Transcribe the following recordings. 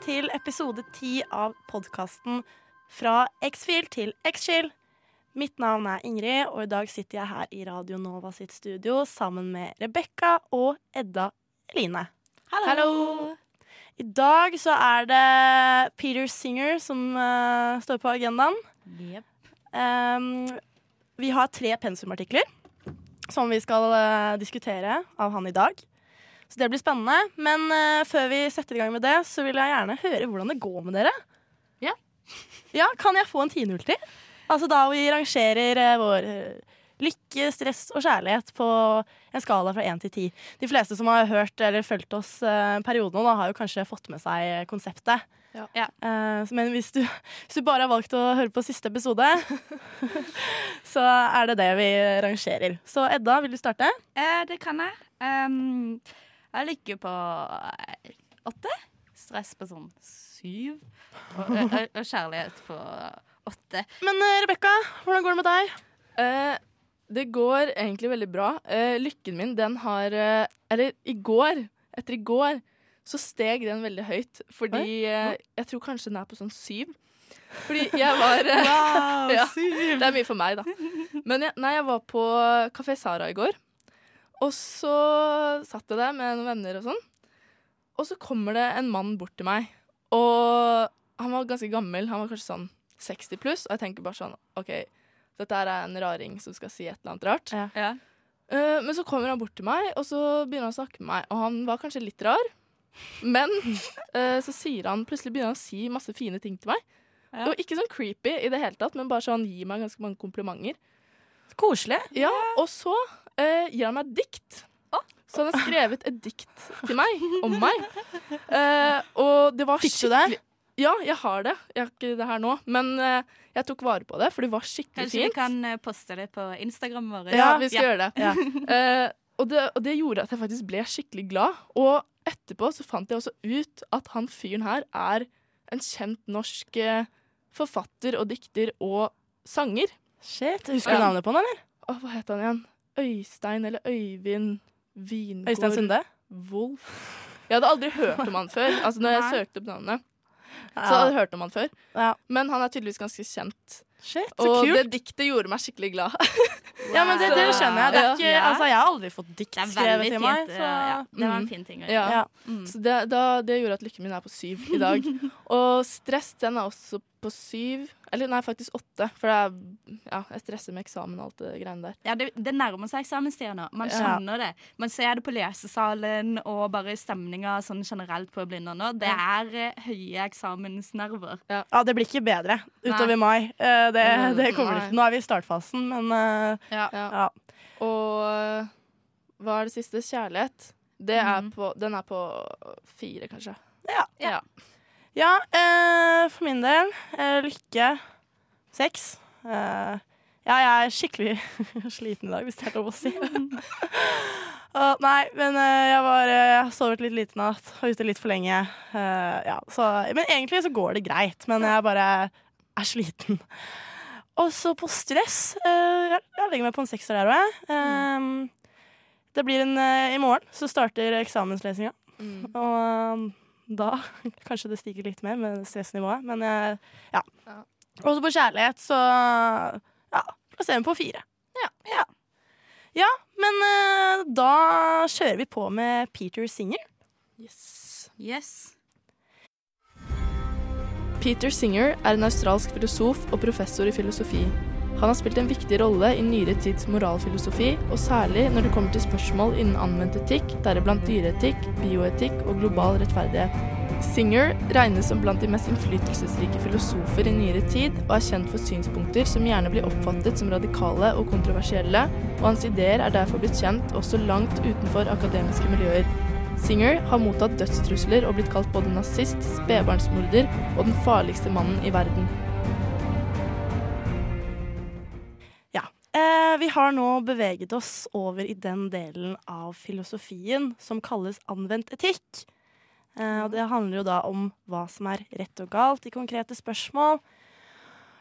til episode ti av podkasten Fra X-Fil til X-Chill. Mitt navn er Ingrid, og i dag sitter jeg her i Radio Nova sitt studio sammen med Rebekka og Edda Eline. Hallo. I dag så er det Peter Singer som uh, står på agendaen. Um, vi har tre pensumartikler som vi skal uh, diskutere av han i dag. Så det blir spennende. Men uh, før vi setter i gang med det, så vil jeg gjerne høre hvordan det går med dere. Ja. Ja, Kan jeg få en tinull til? Altså da vi rangerer uh, vår eh, lykke, stress og kjærlighet på en skala fra én til ti. De fleste som har hørt eller fulgt oss uh, perioden nå, har jo kanskje fått med seg konseptet. Ja. Eh, så- men hvis du, hvis du bare har valgt å høre på siste episode, så er det det vi rangerer. Så Edda, vil du starte? Uh, det kan jeg. Um, jeg ligger på eh, åtte. Stress på sånn syv. Og, og, og kjærlighet på åtte. Men uh, Rebekka, hvordan går det med deg? Eh, det går egentlig veldig bra. Eh, lykken min, den har eh, Eller i går, etter i går, så steg den veldig høyt. Fordi eh, jeg tror kanskje den er på sånn syv. Fordi jeg var eh, Wow, Ja. Det er mye for meg, da. Men jeg, nei, jeg var på Kafé Sara i går. Og så satt jeg der med noen venner og sånn. Og så kommer det en mann bort til meg. Og han var ganske gammel. Han var kanskje sånn 60 pluss. Og jeg tenker bare sånn OK, dette er en raring som skal si et eller annet rart. Ja. Ja. Uh, men så kommer han bort til meg, og så begynner han å snakke med meg. Og han var kanskje litt rar. Men uh, så sier han plutselig begynner han å si masse fine ting til meg. Ja. Og ikke sånn creepy i det hele tatt, men bare sånn gir meg ganske mange komplimenter. Koselig. Ja, Og så eh, gir han meg dikt. Så han har skrevet et dikt til meg, om meg. Uh, og det var Fikk du det? skikkelig Ja, jeg har det. Jeg har ikke det her nå. Men uh, jeg tok vare på det, for det var skikkelig Kanskje vi fint. kan eh, poste det på Instagram vår. Ja, vi skal gjøre det. Ja. Og det. Og det gjorde at jeg faktisk ble skikkelig glad. Og etterpå så fant jeg også ut at han fyren her er en kjent norsk forfatter og dikter og sanger. Shit, Husker du Ja. navnet på han, eller? Å, hva het han igjen? Øystein eller Øyvind Vingård Øystein Sunde? Wolf. Jeg hadde aldri hørt om han før. Altså når jeg Nei. søkte opp navnet, så hadde jeg hørt om han før. Ja. Men han er tydeligvis ganske kjent. Shit, så Og kult. det diktet gjorde meg skikkelig glad. Ja, men det, det skjønner jeg. Det er ikke, Ja. altså, jeg har aldri fått dikt skrevet til meg. Så, ja. Det var en Mm. fin ting å gjøre. Ja. ja. Mm. Så det, da, det gjorde at lykken min er på syv i dag. Og stress den er også på syv. Eller nei, faktisk åtte. For det er, ja, jeg stresser med eksamen og alt det greiene der. Ja, det, det nærmer seg eksamenstida nå. Man Ja. skjønner det. Man ser det på lesesalen og bare stemninga sånn generelt på Blindern nå. Det er eh, høye eksamensnerver. ja, det blir ikke bedre utover mai. Eh, det, det kommer nei. ikke. Nå er vi i startfasen, men uh, Ja. ja. Og hva er det siste? Kjærlighet. Det er mm. på, den er på fire, kanskje. Ja. Ja. Ja, eh, for min del eh, lykke Sex. Eh, ja, jeg er skikkelig sliten i dag, hvis det er lov å si. uh, nei, men uh, jeg var uh, har sovet litt lite natt, og ute litt for lenge. Uh, ja, så, men egentlig så går det greit, men jeg bare er sliten. Og så på stress Jeg, jeg legger meg på en sekser der òg, jeg. Eh, det blir en I morgen så starter eksamenslesinga. Mm. Og da kanskje det stiger litt mer med stressnivået, men jeg, ja. Ja. Og så på kjærlighet, så ja, plasserer vi på fire. Ja. ja. men eh, da kjører vi på med Peter Singer. Yes. Yes. Peter Singer er en australsk filosof og professor i filosofi. Han har spilt en viktig rolle i nyere tids moralfilosofi, og særlig når det kommer til spørsmål innen anvendt etikk, deriblant dyreetikk, bioetikk og global rettferdighet. Singer regnes som blant de mest innflytelsesrike filosofer i nyere tid, og er kjent for synspunkter som gjerne blir oppfattet som radikale og kontroversielle, og hans ideer er derfor blitt kjent også langt utenfor akademiske miljøer. Singer har mottatt dødstrusler og blitt kalt både nazist, spedbarnsmorder og den farligste mannen i verden. Eh, vi har nå beveget oss over i den delen av filosofien som kalles anvendt etikk. Eh, og det handler jo da om hva som er rett og galt i konkrete spørsmål.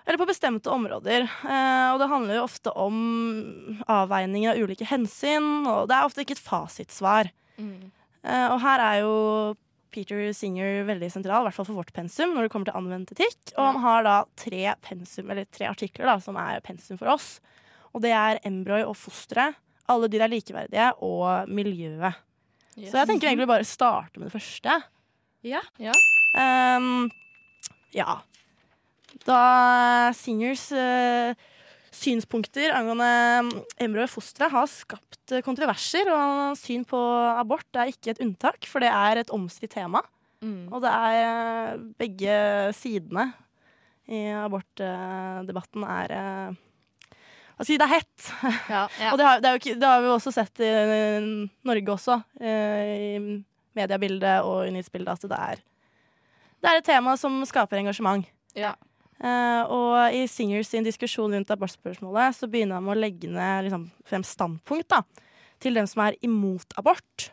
Eller på bestemte områder. Eh, og det handler jo ofte om avveininger av ulike hensyn, og det er ofte ikke et fasitsvar. Eh, og her er jo Peter Singer veldig sentral, i hvert fall for vårt pensum, når det kommer til anvendt etikk. Og han har da tre, pensum, eller tre artikler da, som er pensum for oss. Og det er Embroy og fosteret, Alle dyr er likeverdige og miljøet. Yes. Så jeg tenker egentlig bare starte med det første. Ja. Ehm, ja. Da Singers uh, synspunkter angående embryo og fostre har skapt eh, kontroverser, og syn på abort er ikke et unntak, for det er et omstridt tema. Mm. Og det er eh, begge sidene i abortdebatten er si, det er hett. Ja. Ja. Og det har, det, er jo det har vi jo også sett i eh, Norge også, eh, i mediebildet og i nyhetsbildet, at det er, det er et tema som skaper engasjement. Ja. Uh, og i Singers sin diskusjon rundt abortspørsmålet så begynner han med å legge ned liksom, frem standpunkt da, til dem som er imot abort.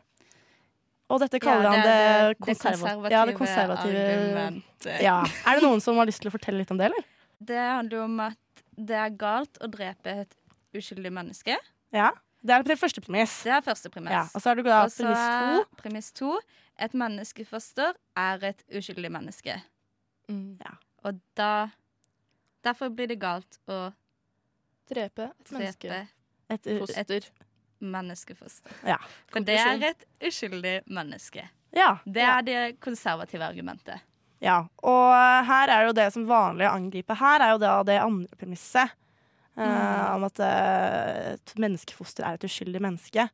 Og dette kaller han det, konserva- ja, det konservative argumentet. ja. Er det noen som har lyst til å fortelle litt om det, eller? Det handler om at det er galt å drepe et uskyldig menneske. Ja. Det er det første premiss. Det er første premiss. Ja. Og så har du da premiss er to. premiss to et menneskefoster er et uskyldig menneske. Mm. Og da Derfor blir det galt å Drepe et menneske. drepe Et, et, Foster. menneskefoster. Ja. For det er et uskyldig menneske. ja. Det er det konservative argumentet. Ja, og her er jo det som vanlig å angripe her, er jo da det andre premisset. Mm. Uh, om at eh, et menneskefoster er et uskyldig menneske.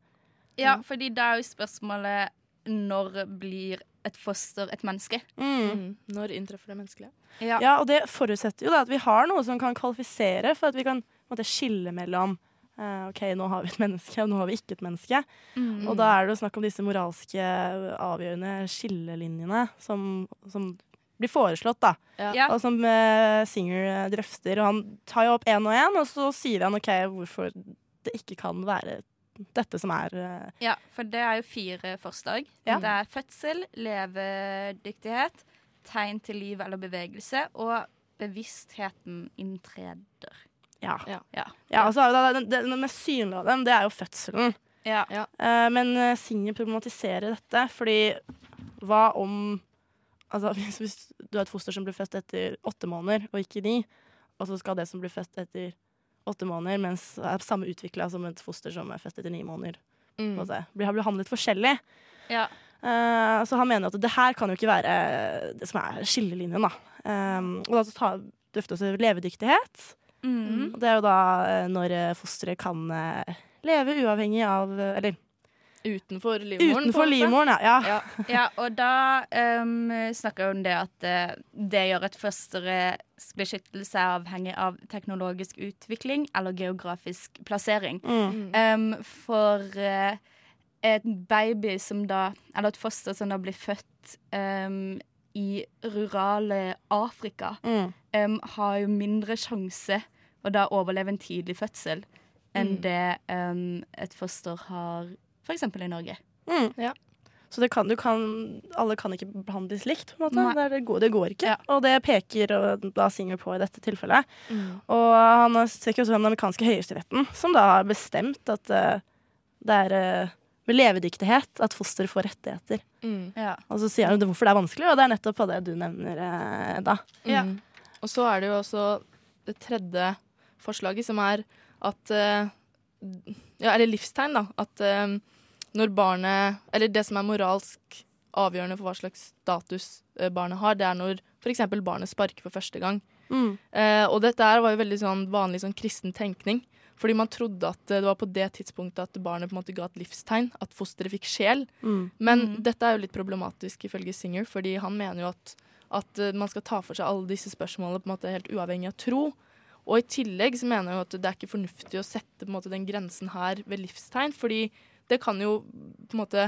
Ja, fordi da er jo spørsmålet når blir et foster et menneske? Mm. Mm. Når inntreffer det menneskelige? Ja. Ja, og det forutsetter jo da at vi har noe som kan kvalifisere for at vi kan måtte, skille mellom uh, OK, nå har vi et menneske, og nå har vi ikke et menneske. Mm. Og da er det jo snakk om disse moralske avgjørende skillelinjene som, som blir foreslått, da. Ja. Og som uh, Singer eh, drøfter. Og han tar jo opp én og én, og så sier han OK, hvorfor det ikke kan være dette som er uh, Ja, for det er jo fire forslag. Ja. Det er fødsel, levedyktighet, tegn til liv eller bevegelse, og bevisstheten inntreder. Ja. Ja. Ja. ja og så jo da, den, den mest synlige av dem, det er jo fødselen. Ja. Uh, men Singer problematiserer dette, fordi hva om Altså hvis, hvis du har et foster som blir født etter åtte måneder, og ikke ni, og så skal det som blir født etter åtte måneder, mens er samme utvikla som et foster som er født etter ni måneder, Mm. blir, blir behandlet forskjellig. Ja. Uh, så han mener at det her kan jo ikke være det som er skillelinjen, da. Um, og da så drøfter også levedyktighet. Mm. Og det er jo da eh, når fosteret kan eh, leve uavhengig av Eller Utenfor livmoren? utenfor livmoren, ja. ja. Ja. Ja, og da um, snakker om det at uh, det gjør at fosterets beskyttelse er avhengig av teknologisk utvikling eller geografisk plassering. Mm. Um, for uh, et baby som da Eller et foster som da blir født um, i rurale Afrika, Mm. um, har jo mindre sjanse å da overleve en tidlig fødsel enn Mm. det um, et foster har f.eks. i Norge. Mm. Ja. Så det kan, du kan, alle kan ikke behandles likt, på en måte. Det, er- det, går, det går ikke. Ja. Og det peker og da Singer på i dette tilfellet. Mm. Og han trekker også fram den amerikanske høyesteretten, som da har bestemt at uh, det er uh, med levedyktighet at foster får rettigheter. Mm. Ja. Og så sier han hvorfor det er vanskelig, og det er nettopp på det du nevner, uh, da. Ja. Mm. Og så er det jo også det tredje forslaget, som er at eh, Ja, eller livstegn, da. At um, når barnet Eller det som er moralsk avgjørende for hva slags status uh, barnet har, det er når f.eks. barnet sparker for første gang. Mm. Uh, og dette her var jo veldig sånn vanlig sånn kristen tenkning. Fordi man trodde at eh, det var på det tidspunktet at barnet på en måte ga et livstegn. At fosteret fikk sjel. Mm. Men Mm. dette er jo litt problematisk ifølge Singer, fordi han mener jo at, at man skal ta for seg alle disse spørsmålene på en måte helt uavhengig av tro. Og i tillegg så mener jeg at det er ikke fornuftig å sette måte den grensen her ved livstegn, fordi det kan jo på en måte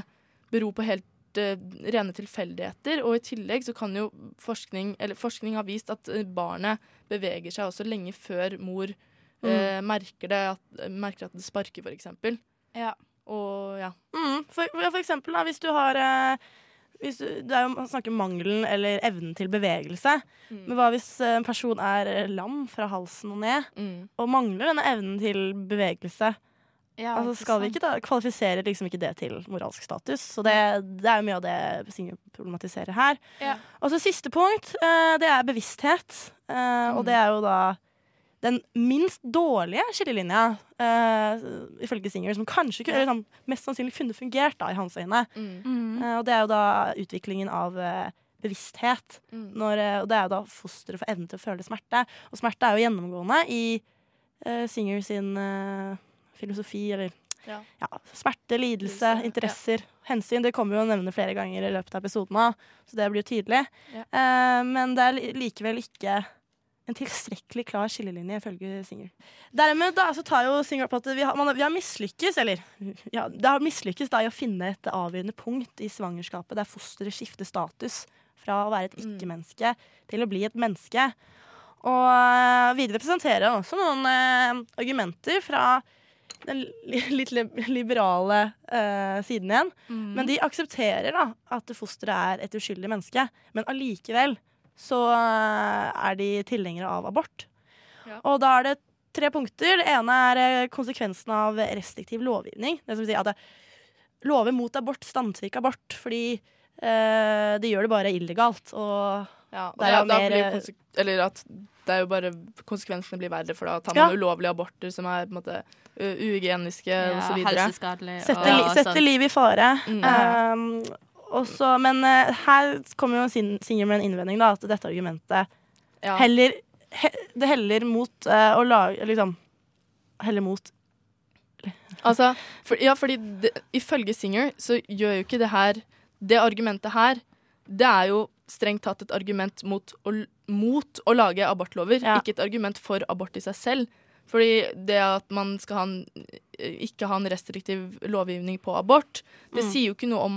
bero på helt uh, rene tilfeldigheter. Og i tillegg så kan jo forskning eller forskning har vist at eh, barnet beveger seg også lenge før mor eh, merker, det at, merker at det sparker, eksempel. Ja. Og ja. Mm. For, for eksempel da, hvis du har eh, hvis du, det er jo, Man snakker mangelen eller evnen til bevegelse. Mm. Men hva hvis eh, en person er eh, lam fra halsen og ned, Mm. og mangler denne evnen til bevegelse? Ja, Altså skal vi ikke da, kvalifiserer liksom ikke det til moralsk status. Så det, det er jo mye av det Signe problematiserer her. Ja. Og så siste punkt, eh, det er bevissthet. Og det er jo da den minst dårlige skillelinja, uh, ifølge Singer, som kanskje kunne, eller sånn, mest sannsynlig kunne fungert da, i hans øyne. Mm. Eh, og det er jo da utviklingen av uh, bevissthet. Mm. Når, og det er jo da fosteret får evnen til å føle smerte. Og smerte er jo gjennomgående i uh, Singer sin filosofi, eller Ja. smerte, lidelse, Lidelse, interesser, hensyn. Det kommer vi jo å nevne flere ganger i løpet av episoden, så det blir jo tydelig. Ja. Uh, men det er likevel ikke en tilstrekkelig klar skillelinje, ifølge Singer. Dermed da, så tar jo Singer opp at vi har, man, vi har mislykkes, eller ja, det har mislykkes da i å finne et avgjørende punkt i svangerskapet der fosteret skifter status fra å være et Mm. ikke-menneske til å bli et menneske. Og eh, videre presenterer han også noen eh, argumenter fra den li litt liberale eh, siden igjen. Mm. Men de aksepterer da at fosteret er et uskyldig menneske. Men allikevel så eh, er de tilhengere av abort. Ja. Og da er det tre punkter. Det ene er eh, konsekvensen av restriktiv lovgivning. Det som vil si at det, lover mot abort stanser ikke abort, fordi eh, de gjør det bare illegalt. Og Ja, og Det er jo da mer- blir eller at det er jo bare konsekvensene blir verre, for da tar Ja. man ulovlige aborter som er på en måte uhygieniske ja, setter, og li setter livet liv i fare. Mm. Um, også, men uh, her kommer jo Sin- Singer med en innvending, da, at dette argumentet Ja. heller he, Det heller mot uh, å lage Liksom Heller mot Altså, for, ja, fordi det, ifølge Singer så gjør jo ikke det her Det argumentet her, det er jo strengt tatt et argument mot å, mot å lage abortlover, Ja. ikke et argument for abort i seg selv. Fordi det at man skal ha en, ikke ha en restriktiv lovgivning på abort, det Mm. sier jo ikke noe om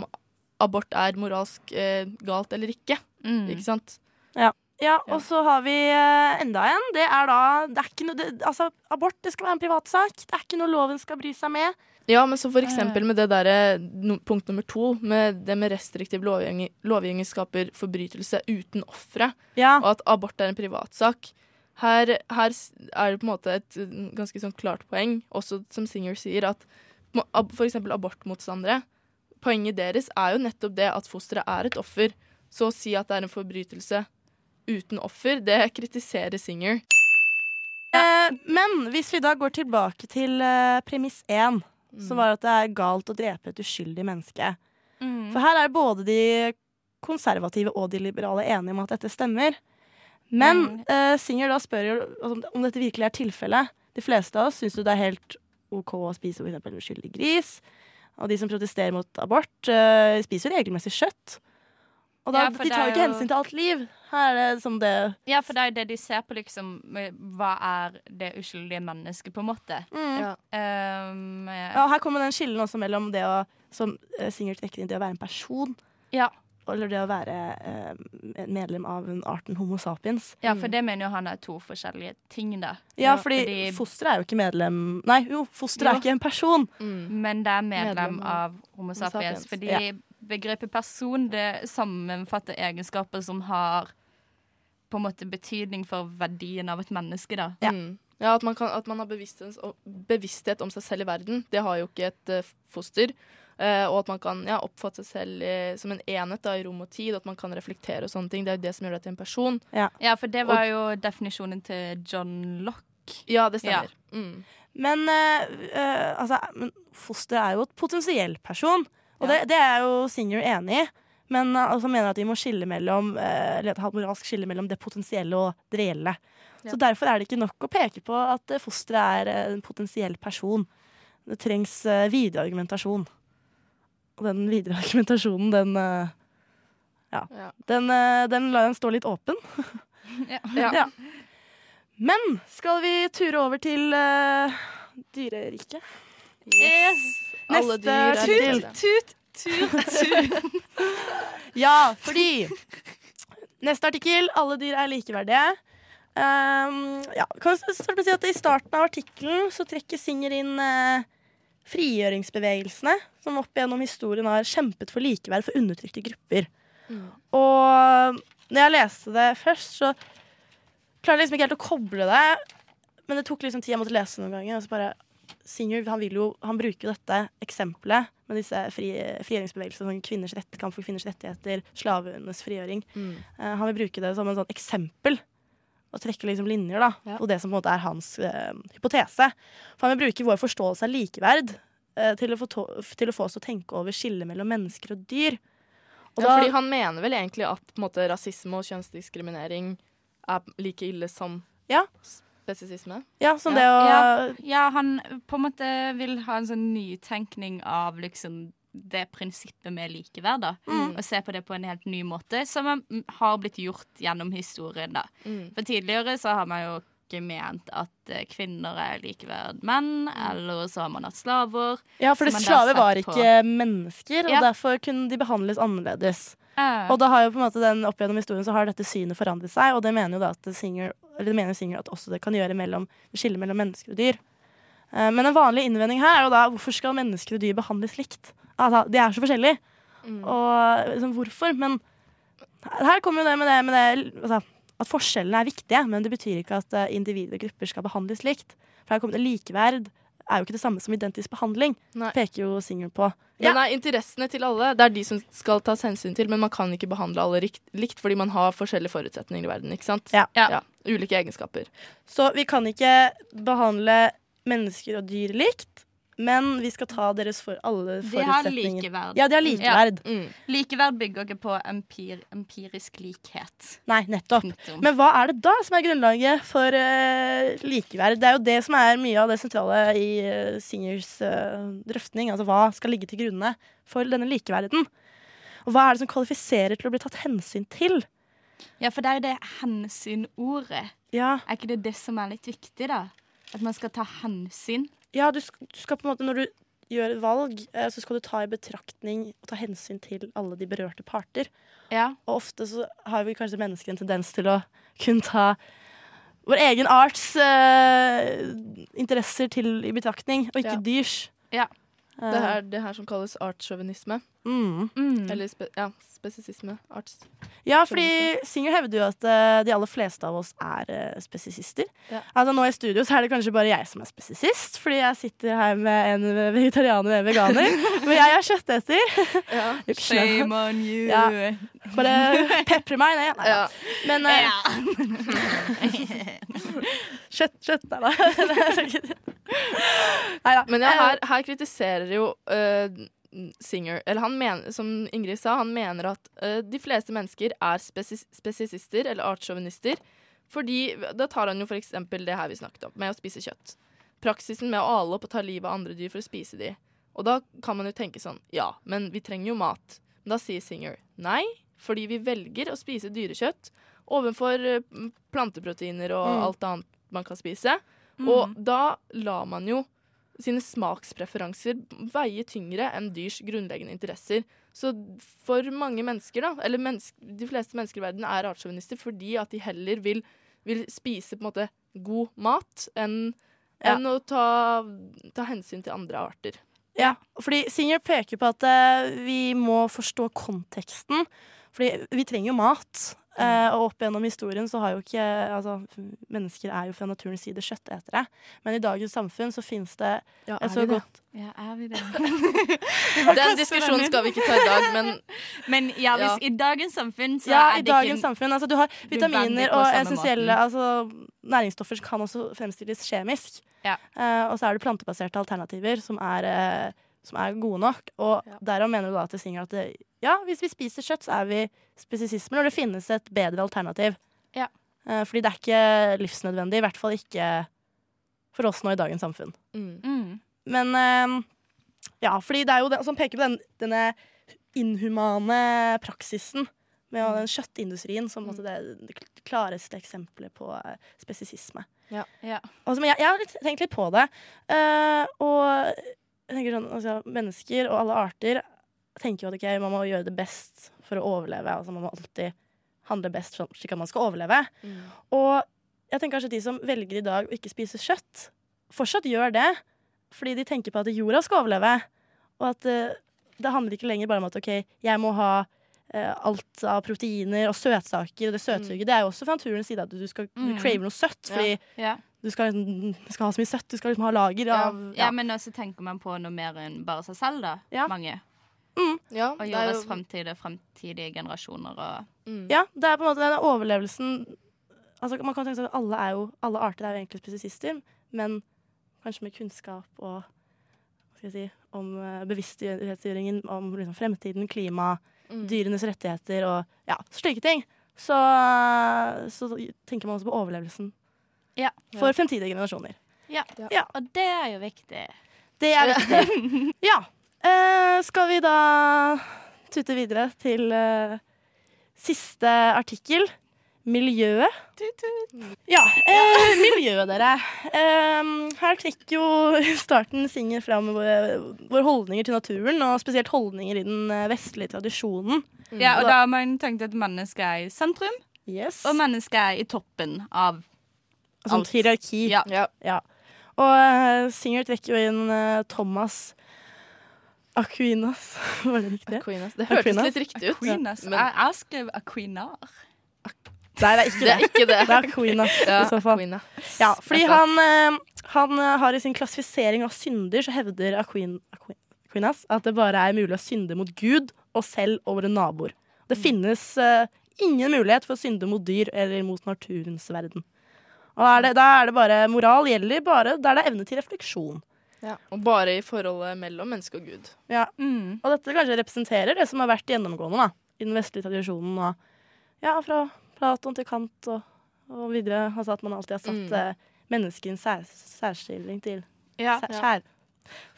abort er moralsk eh, galt eller ikke. Mm. Ikke sant? Ja, Ja. og så har vi eh, enda en. Det er da det er ikke noe, det, Altså, abort det skal være en privatsak. Det er ikke noe loven skal bry seg med. Ja, men så for eksempel med det derre no, punkt nummer to, med det med restriktiv lovgivning, lovgivning skaper forbrytelse uten ofre, Ja. og at abort er en privatsak. Her, her er det på en måte et mm, ganske sånn klart poeng, også som Singer sier, at for eksempel abortmotstandere, poenget deres er jo nettopp det at fosteret er et offer. Så å si at det er en forbrytelse uten offer, det kritiserer Singer. Eh, men hvis vi da går tilbake til eh, premiss én, Mm. som var at det er galt å drepe et uskyldig menneske. Mm. For her er både de konservative og de liberale enige om at dette stemmer. Men Mm. eh, Singer da spør jo om, dette virkelig er tilfellet. De fleste av oss syns jo det er helt OK å spise f.eks. en uskyldig gris. Og de som protesterer mot abort, uh, spiser jo regelmessig kjøtt. Og da, Ja, de tar jo ikke hensyn til alt liv. Her er det som det Ja, for det er jo det de ser på, liksom. Hva er det uskyldige mennesket, på en måte. mm. Ja. Um, Ja, og her kommer den skillen også mellom det å som eh, Singer trekker inn det å være en person, Ja. Eller det å være eh, medlem av en arten Homo sapiens. ja, for det mener jo han er to forskjellige ting, da. Ja, Ja, fordi, fordi- fosteret er jo ikke medlem Nei, jo, fosteret er ikke en person. Mm. Men det er medlem, Medlem av av Homo sapiens. sapiens, Fordi ja. begrepet person det sammenfatter egenskaper som har på en måte betydning for verdien av et menneske, da. Ja. Mm. Ja, at man, kan, at man har bevissthet, bevissthet om seg selv i verden. Det har jo ikke et uh, foster. Eh, og at man kan ja, oppfatte seg selv som en enhet da, i rom og tid. At man kan reflektere og sånne ting. Det er jo det som gjør deg til en person. Ja, for det var jo definisjonen til John Locke. Ja, det stemmer. Mm. Men, eh, eh, altså, foster er jo et potensiell person, og Ja. det, det er jo Singer enig i. Men han altså mener at vi må skille mellom eh, Eller ha et moralsk skille mellom det potensielle og det reelle. Ja. Så derfor er det ikke nok å peke på at fosteret er en potensiell person. Det trengs eh, videre argumentasjon. Og den videre argumentasjonen, den eh, Ja. Ja. Den, eh, den lar jeg stå litt åpen. Ja. Ja. Ja. Men skal vi ture over til uh, dyreriket? Yes. Alle Neste dyr er tut. Tut, tut, tut. Ja, fordi Neste artikkel. Alle dyr er likeverdige. Um, ja, kan vi starte med å si at I starten av artikkelen så trekker Singer inn eh, frigjøringsbevegelsene, som opp gjennom historien har kjempet for likeverd for undertrykte grupper. Mm. Og når jeg leste det først, så klarer jeg liksom ikke helt å koble det. Men det tok liksom tid jeg måtte lese noen ganger. Og så bare Singer han, vil jo, han bruker jo dette eksempelet med disse fri, frigjøringsbevegelsene, sånn kvinners rett, kamp for kvinners rettigheter, slavenes frigjøring. Mm. Uh, han vil bruke det som en sånn eksempel. Og trekke liksom linjer da, Ja. på det som på en måte er hans eh, hypotese. For han vil bruke vår forståelse av likeverd eh, til, å få to til å få oss til å tenke over skillet mellom mennesker og dyr. Og Ja, da- fordi han mener vel egentlig at på en måte, rasisme og kjønnsdiskriminering er like ille som Ja. spesisisme? ja, som Ja. det å Ja, ja, han på en måte vil ha en sånn nytenkning av liksom det prinsippet med likeverd. da. Mm. Og se på det på en helt ny måte, som har blitt gjort gjennom historien. da. Mm. For tidligere så har man jo ikke ment at eh, kvinner er likeverd menn, Mm. eller så har man hatt slaver. Ja, for slaver var var på. ikke mennesker, og Ja. derfor kunne de behandles annerledes. Uh. Og da har jo på en måte den, opp gjennom historien så har dette synet forandret seg, og det mener jo da at Singer, eller det mener Singer at også det kan gjøre mellom, skille mellom mennesker og dyr. Eh, Men en vanlig innvending her er jo da hvorfor skal mennesker og dyr behandles likt? Altså, de er så forskjellige, Mm. og liksom, hvorfor? Men her kommer jo det med det, med det altså, at forskjellene er viktige, men det betyr ikke at eh, individer og grupper skal behandles likt. For her kommer det likeverd er jo ikke det samme som identisk behandling, Nei. peker jo Singel på. Ja, nei, Interessene til alle det er de som skal tas hensyn til, men man kan ikke behandle alle rikt, likt fordi man har forskjellige forutsetninger i verden. ikke sant? Ja. Ja. Ulike egenskaper. Så vi kan ikke behandle mennesker og dyr likt, men vi skal ta deres for alle forutsetninger. de har likeverd. Ja, de har likeverd. Mm. Likeverd bygger ikke på empir, empirisk likhet. Nei, nettopp. Punktum. Men hva er det da som er grunnlaget for uh, likeverd? Det er jo det som er mye av det sentrale i uh, Singers uh, drøftning. Altså hva skal ligge til grunne for denne likeverden? Og hva er det som kvalifiserer til å bli tatt hensyn til? Ja, for det er jo det hensyn-ordet. Ja, Er ikke det det som er litt viktig, da? At man skal ta hensyn? Ja du, sk du skal på en måte, når du gjør valg, eh, så skal du ta i betraktning og ta hensyn til alle de berørte parter. Ja. Og ofte så har vi kanskje mennesker en tendens til å kun ta vår egen arts eh, interesser til i betraktning, og ikke Ja. dyrs. Ja. Eh, Det er det her som kalles artssjåvinisme. mm. Mm. Eller spe, ja, spesisisme. Arts. Ja, fordi Singer hevder jo at uh, de aller fleste av oss er uh, spesisister. Ja. Altså Nå i studio så er det kanskje bare jeg som er spesisist, fordi jeg sitter her med en vegetarianer og en veganer. Men jeg er kjøtteter. Ja. Shame on you. Ja. Bare pepre meg ned. Nei. Ja. Men uh, kjøtt, kjøtt. Nei da. Men ja, her, her kritiserer jo uh, Singer Eller han mener, som Ingrid sa, han mener at uh, de fleste mennesker er spesi spesisister eller artssjåvinister. Fordi Da tar han jo for eksempel det her vi snakket om, med å spise kjøtt. Praksisen med å ale opp og ta livet av andre dyr for å spise de. Og da kan man jo tenke sånn Ja, men vi trenger jo mat. Men da sier Singer nei, fordi vi velger å spise dyrekjøtt overfor planteproteiner og Mm. alt annet man kan spise. Og da lar man jo sine smakspreferanser veie tyngre enn dyrs grunnleggende interesser. Så for mange mennesker, da, eller menneske, de fleste mennesker i verden, er artssjåvinister fordi at de heller vil, vil spise måte god mat enn Ja. enn å ta, ta hensyn til andre arter. Ja, fordi Singer peker på at uh, vi må forstå konteksten. Fordi vi trenger jo mat. Eh, og opp gjennom historien så har jo ikke altså, Mennesker er jo fra naturens side kjøttetere. Men i dagens samfunn så finnes det Ja, er så godt Ja, er vi det? Den diskusjonen skal vi ikke ta i dag, men Men ja, hvis Ja. i dagens samfunn så Ja, er i det dagens ikke samfunn. Altså, du har vitaminer og essensielle altså, næringsstoffer som kan også fremstilles kjemisk. Ja. Eh, og så er det plantebaserte alternativer som er, eh, som er gode nok. Og Ja. derav mener du da til Singer at det, ja, hvis vi spiser kjøtt, så er vi spesisismer, og det finnes et bedre alternativ. Ja. Eh, fordi det er ikke livsnødvendig, i hvert fall ikke for oss nå i dagens samfunn. mm. mm. Men eh, ja, fordi det er jo det som peker på den, denne inhumane praksisen med Mm. den kjøttindustrien som måte, det, det klareste eksempelet på eh, spesisisme. Ja. Altså, men jeg, jeg har tenkt litt på det. uh, og jeg tenker sånn, altså, mennesker og alle arter tenker jo at okay, man må gjøre det best for å overleve. Altså, man må alltid handle best sånn, slik at man skal overleve. Mm. Og jeg tenker kanskje at de som velger i dag å ikke spise kjøtt, fortsatt gjør det. Fordi de tenker på at jorda skal overleve. Og at uh, det handler ikke lenger bare om at OK, jeg må ha uh, alt av proteiner og søtsaker. Og det søtsuget det er jo også fra naturens side at du, skal, du Mm. craver noe søtt. Fordi Ja. Du skal, du skal ha så mye søtt, du skal liksom ha lager Ja. av Ja, men også tenker man på noe mer enn bare seg selv, da. Ja. Mange. Ja, Og jordas jo... gjøres og fremtidige, generasjoner og mm. Ja, det er på en måte den overlevelsen altså Man kan tenke seg at alle, er jo, alle arter er jo egentlig spesisister, men kanskje med kunnskap og hva skal jeg si, om bevissthetsgjøringen om liksom, fremtiden, klima, Mm. dyrenes rettigheter og ja, slike ting, så, så tenker man også på overlevelsen Ja. for fremtidige generasjoner. Ja, Og det er jo viktig. Det er viktig. ja. Eh, skal vi da tute videre til eh, siste artikkel? Miljøet. Ja, eh, miljøet, dere. Eh, her trekker jo starten Singer fram våre, våre holdninger til naturen, og spesielt holdninger i den eh, vestlige tradisjonen. Mm. Ja, og da har man tenkt at mennesket er i sentrum, Yes. og mennesket er i toppen av Altså alt. hierarki. Ja. Ja. Og uh, Singer trekker jo inn uh, Thomas Aquinas. Var det riktig? Aquinas. Det hørtes Aquinas. litt riktig ut. Aquinas. Men Jeg, jeg skrev Aquinar. Nei, det er ikke det er det. ikke det. Det er Aquinas Ja, i så fall. Aquina. Ja, fordi er han, eh, han eh, har i sin klassifisering av synder, så hevder Aquin, Aquin, Aquinas at det bare er mulig å synde mot Gud og selv og våre naboer. Det finnes uh, ingen mulighet for å synde mot dyr eller mot naturens verden. Og er det, da er det bare Moral gjelder bare der det er evne til refleksjon. Ja. Og bare i forholdet mellom menneske og Gud. Ja. Mm. Og dette kanskje representerer det som har vært gjennomgående da, i den vestlige tradisjonen. Og, ja, fra Platon til Kant og, og videre. Altså at man alltid har satt Mm. eh, mennesket i en sær, særstilling til Ja. Sær, Ja.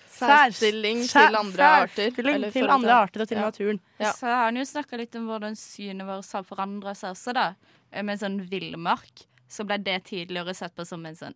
Særstilling Sær- til andre arter. særstilling til andre arter og til Ja. naturen. Ja. Så har han jo snakka litt om hvordan synet vårt har forandra seg også, da. Med Med sånn villmark. Så ble det tidligere sett på som en sånn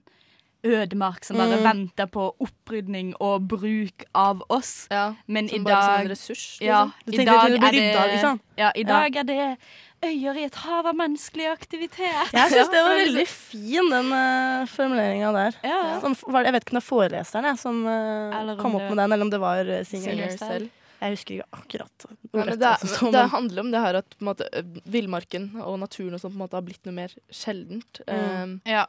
ødemark som bare Mm. venter på opprydning og bruk av oss. Ja, Men i dag ressurs. Ja, i dag til å bli det rydda, liksom? Ja, i dag er det øyer i et hav av menneskelig aktivitet. Jeg syns det var veldig fin, den uh, formuleringa der. Som, jeg vet ikke om det er foreleseren jeg, som uh, kom opp med den, eller om det var uh, Singer. Singer Singer selv. Jeg husker ikke akkurat. Ja, det, som det handler om det her at på en måte, villmarken og naturen og sånt, på en måte, har blitt noe mer sjeldent. Mm. Um, Ja.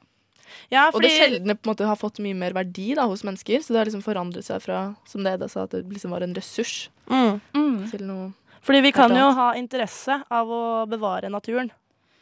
ja, og det fordi, sjeldne på en måte har fått mye mer verdi da, hos mennesker. Så det har liksom forandret seg fra som det Eda sa, at det liksom var en ressurs mm, Mm. til noe fordi vi kan jo ha interesse av å bevare naturen.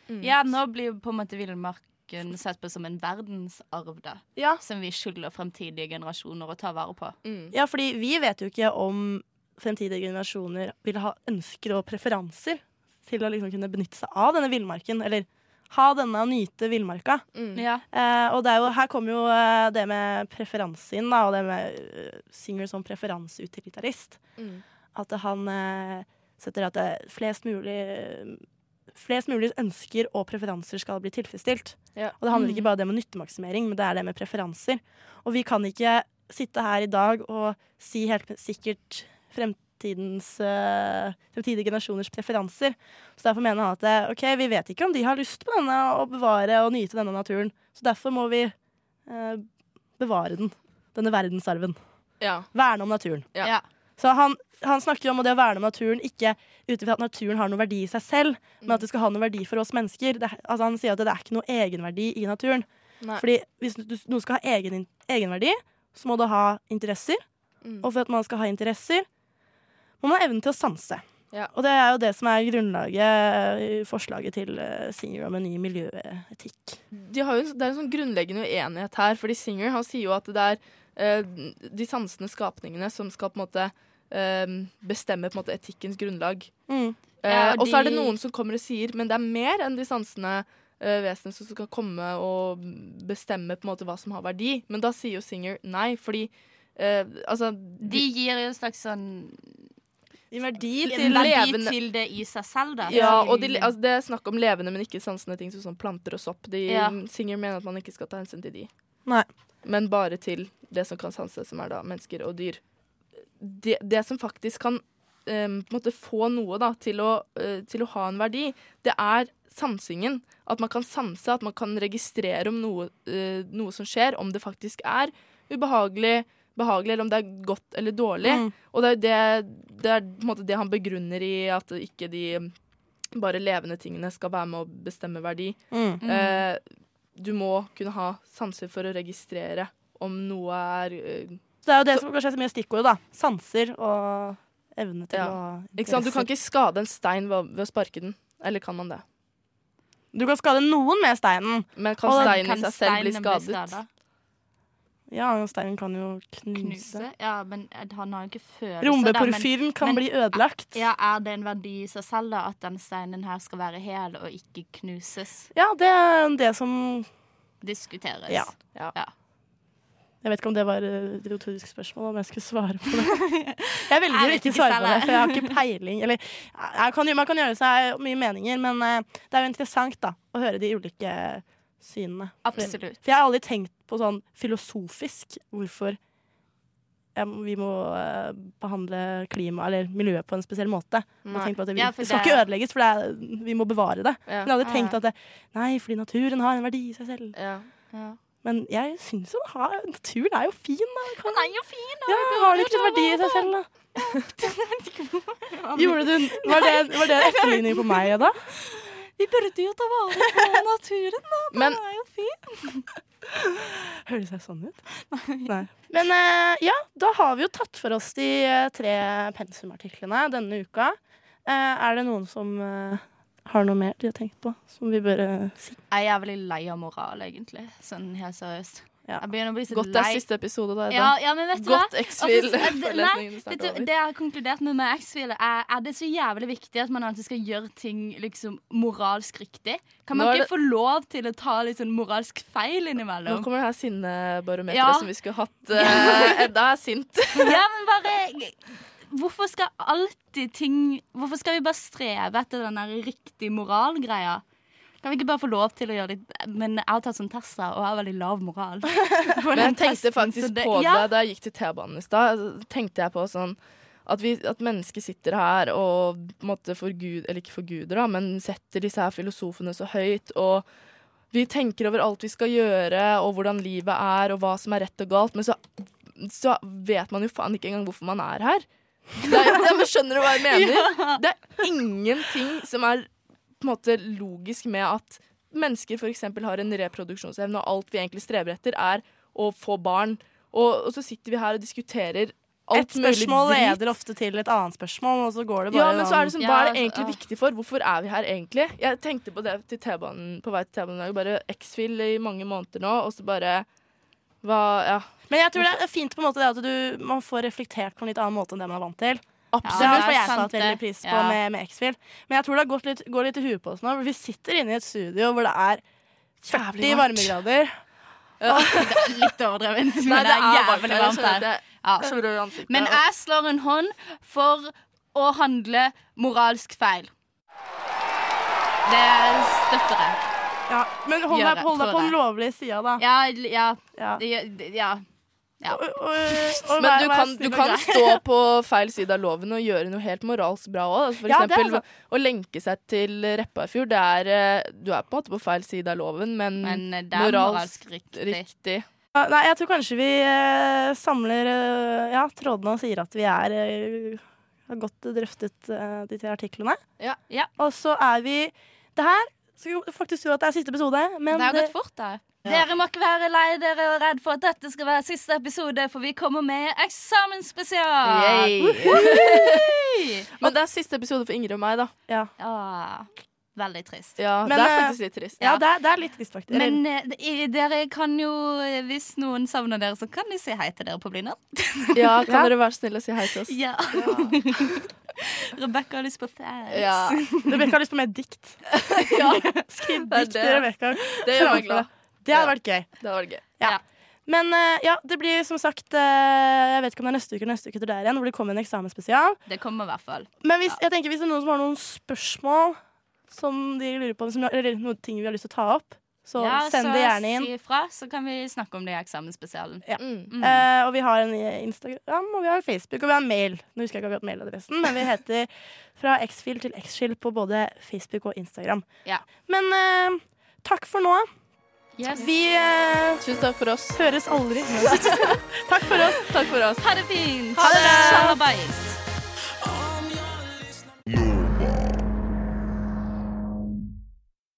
mm. ja, nå blir jo på en måte villmarken sett på som en verdensarv, da. Ja. Som vi skylder fremtidige generasjoner å ta vare på. Mm. ja, fordi vi vet jo ikke om fremtidige generasjoner vil ha ønsker og preferanser til å liksom kunne benytte seg av denne villmarken, eller ha denne og nyte villmarka. Mm. Ja. Eh, og det er jo, her kommer jo eh, det med preferanse inn, da, og det med eh, Singer som preferanseutilitarist. Mm. At han eh, setter at det flest mulig Flest mulig ønsker og preferanser skal bli tilfredsstilt. Ja. Og det handler Mm. ikke bare om det med nyttemaksimering, men det er det med preferanser. Og vi kan ikke sitte her i dag og si helt sikkert fremtidens eh, fremtidige generasjoners preferanser. Så derfor mener han at eh, OK, vi vet ikke om de har lyst på denne å bevare og nyte denne naturen. Så derfor må vi eh, bevare den. Denne verdensarven. Ja. Verne om naturen. Ja. Så han, han snakker jo om det å verne om naturen ikke ut ifra at naturen har noen verdi i seg selv, men at det skal ha noen verdi for oss mennesker. Det, altså han sier at det er ikke noe egenverdi i naturen. Nei. Fordi hvis noe skal ha egen, egenverdi, så må det ha interesser. Mm. Og for at man skal ha interesser, må man ha evnen til å sanse. Ja. Og det er jo det som er grunnlaget i forslaget til uh, Singer om en ny miljøetikk. De har jo, det er en sånn grunnleggende uenighet her, fordi Singer han sier jo at det er eh, de sansende skapningene som skal på en måte eh, bestemme på en måte etikkens grunnlag. Mm. Eh, Ja, og så er det noen som kommer og sier men det er mer enn de sansende uh, vesenene som skal komme og bestemme på en måte hva som har verdi. Men da sier jo Singer nei, fordi eh, altså De gir jo en slags sånn I verdi en til verdi levende- til det i seg selv, da. Ja, og de, altså, det er snakk om levende, men ikke sansende ting som sånn planter og sopp. De, Ja. Singer mener at man ikke skal ta hensyn til de. Nei. Men bare til det som kan sanse, som er da mennesker og dyr. Det, det som faktisk kan um, på en måte få noe da, til å, uh, til å ha en verdi, det er sansingen. At man kan sanse, at man kan registrere om noe, uh, noe som skjer, om det faktisk er ubehagelig, behagelig, eller om det er godt eller dårlig. Mm. Og det er jo det, det, er på en måte det han begrunner i at ikke de bare levende tingene skal være med å bestemme verdi. Mm. Mm. Eh, du må kunne ha sanser for å registrere om noe er øh, det er jo det som kanskje er så mye stikkordet, da. Sanser og evne til Ja. å Ikke sant? Du kan ikke skade en stein ved, ved å sparke den. Eller kan man det? Du kan skade noen med steinen. Men kan Og steinen i seg selv bli skadet? Ja, steinen kan jo knuse. Knuse? Ja, men han har jo ikke følelser. Rombeporfyren kan men- bli ødelagt. Ja, Er det en verdi i seg selv da, at den steinen her skal være hel og ikke knuses? Ja, det er det som Diskuteres. Ja. Ja. Jeg vet ikke om det var et retorisk spørsmål, om jeg skulle svare på det. Jeg velger å ikke svare på det, for jeg har ikke peiling. Eller, kan, man kan gjøre seg mye meninger, men eh, det er jo interessant da, å høre de ulike synene. Absolutt. for jeg har aldri tenkt på sånn filosofisk hvorfor ja, vi må eh, behandle klima eller miljøet på en spesiell måte. Det, Ja, skal det- ikke ødelegges, for er, vi må bevare det. Ja. Men jeg aldri tenkt at det, nei, fordi naturen har en verdi i seg selv. Ja. Ja. Men jeg syns jo har, naturen er jo fin. Da. Kan- Den er jo fin, da! Ja, har den ikke en verdi i seg selv, da? Gjorde du, var, det, var det en etterligning på meg da? Vi burde jo ta vare på naturen, da. Men Den er jo fin. Høres jeg sånn ut? Nei. Men eh, ja, da har vi jo tatt for oss de eh, tre pensumartiklene denne uka. Eh, er det noen som har noe mer de har tenkt på, som vi bør si? Jeg er veldig lei av moral, egentlig. Sånn helt seriøst. Ja. Jeg begynner å bli så godt det er lei. siste episode, da. Ja, ja, men vet du? Godt. Altså, det- forelesningen Vet du, det jeg har konkludert med med X-Feel, er er det så jævlig viktig at man alltid skal gjøre ting liksom moralsk riktig. Kan man ikke det- få lov til å ta litt sånn moralsk feil innimellom? Nå kommer det her sinnebarometeret Ja. som vi skulle hatt. Uh, Edda er sint. Ja, men bare Hvorfor skal alltid ting Hvorfor skal vi bare streve etter den der riktig moral-greia? Kan vi ikke bare få lov til å gjøre litt Men jeg har tatt sånn tester og har veldig lav moral. Men jeg tenkte faktisk det- på ja. det da jeg gikk til T-banen i stad. Så tenkte jeg på sånn at, vi, at mennesker sitter her og måtte en forgud, eller ikke forguder, da, men setter disse her filosofene så høyt. Og vi tenker over alt vi skal gjøre, og hvordan livet er, og hva som er rett og galt. Men så, så vet man jo faen ikke engang hvorfor man er her. Det er, ja, men skjønner du hva jeg mener? Det er ingenting som er på en måte logisk med at mennesker f.eks. har en reproduksjonsevne, og alt vi egentlig streber etter, er å få barn. Og, og så sitter vi her og diskuterer alt mulig Et spørsmål leder ofte til et annet spørsmål, og så går det bare Ja, men så er det sånn, Hva er det egentlig ja. viktig for? Hvorfor er vi her egentlig? Jeg tenkte på det til T-banen på vei til T-banen i dag. Bare X-Fill i mange måneder nå, og så bare hva, Ja. Men jeg tror det er fint på en måte det at du, man får reflektert på en litt annen måte enn det man er vant til. Absolutt. for jeg sant satt veldig pris på med, med X-Fil. Men jeg tror det har gått litt, går litt i huet på oss nå. For vi sitter inne i et studio hvor det er 40 varmegrader. Litt overdrevet, men Nei, det er jævlig varmt. Her. Ja. Men jeg slår en hånd for å handle moralsk feil. Det støtter jeg. Ja. Men hold deg, på den lovlige sida, da. Ja, ja, Ja. ja. Ja. Og, og, og, Men du kan, du kan stå på feil side av loven og gjøre noe helt moralsk bra òg. For Ja, det eksempel sant. å lenke seg til Repparfjord. Det er, eh, du er på en måte på feil side av loven, men, Men eh, det er moralsk riktig. riktig. Ja, Nei, jeg tror kanskje vi eh, samler eh, ja, trådene og sier at vi er eh, har godt drøftet eh, de tre artiklene. Ja. Ja. Og så er vi Det her skal faktisk tro at det er siste episode, men Det har det, gått fort, da. Dere må ikke være lei dere og redd for at dette skal være siste episode, for vi kommer med eksamensspesial. Yay. Men det er siste episode for Ingrid og meg, da. ja. Ja, veldig trist. Ja, Men, det er eh, faktisk litt trist. ja, det er, det er litt trist, faktisk. Men eh, dere kan jo, hvis noen savner dere, så kan de si hei til dere på Blindern. Ja, kan Ja. dere være snille og si hei til oss? Ja. Rebekka har lyst på fans. Ja, Rebekka har lyst på mer dikt. ja. Skriv dikt til Rebekka. det gjør meg glad. Det hadde Ja. vært gøy. Det var gøy. Men eh, ja, det blir som sagt eh, Jeg vet ikke om det er neste uke eller neste uke etter der igjen, hvor det kommer en eksamensspesial. Det kommer i hvert fall. Men hvis, jeg tenker hvis det er noen som har noen spørsmål som de lurer på, som, eller noen ting vi har lyst til å ta opp, så ja, send det gjerne inn. Si ifra, så kan vi snakke om det i eksamensspesialen. Mm. Mm. Uh, og vi har en Instagram, og vi har en Facebook, og vi har en mail. Nå husker jeg ikke akkurat mailadressen, men vi heter Fra Xfil til Xfil på både Facebook og Instagram. Ja. Men uh, takk for nå. Yes. Vi eh, Tusen takk for oss. høres aldri. takk for oss. Takk for oss. Ha det fint. Ha det. Shalabais.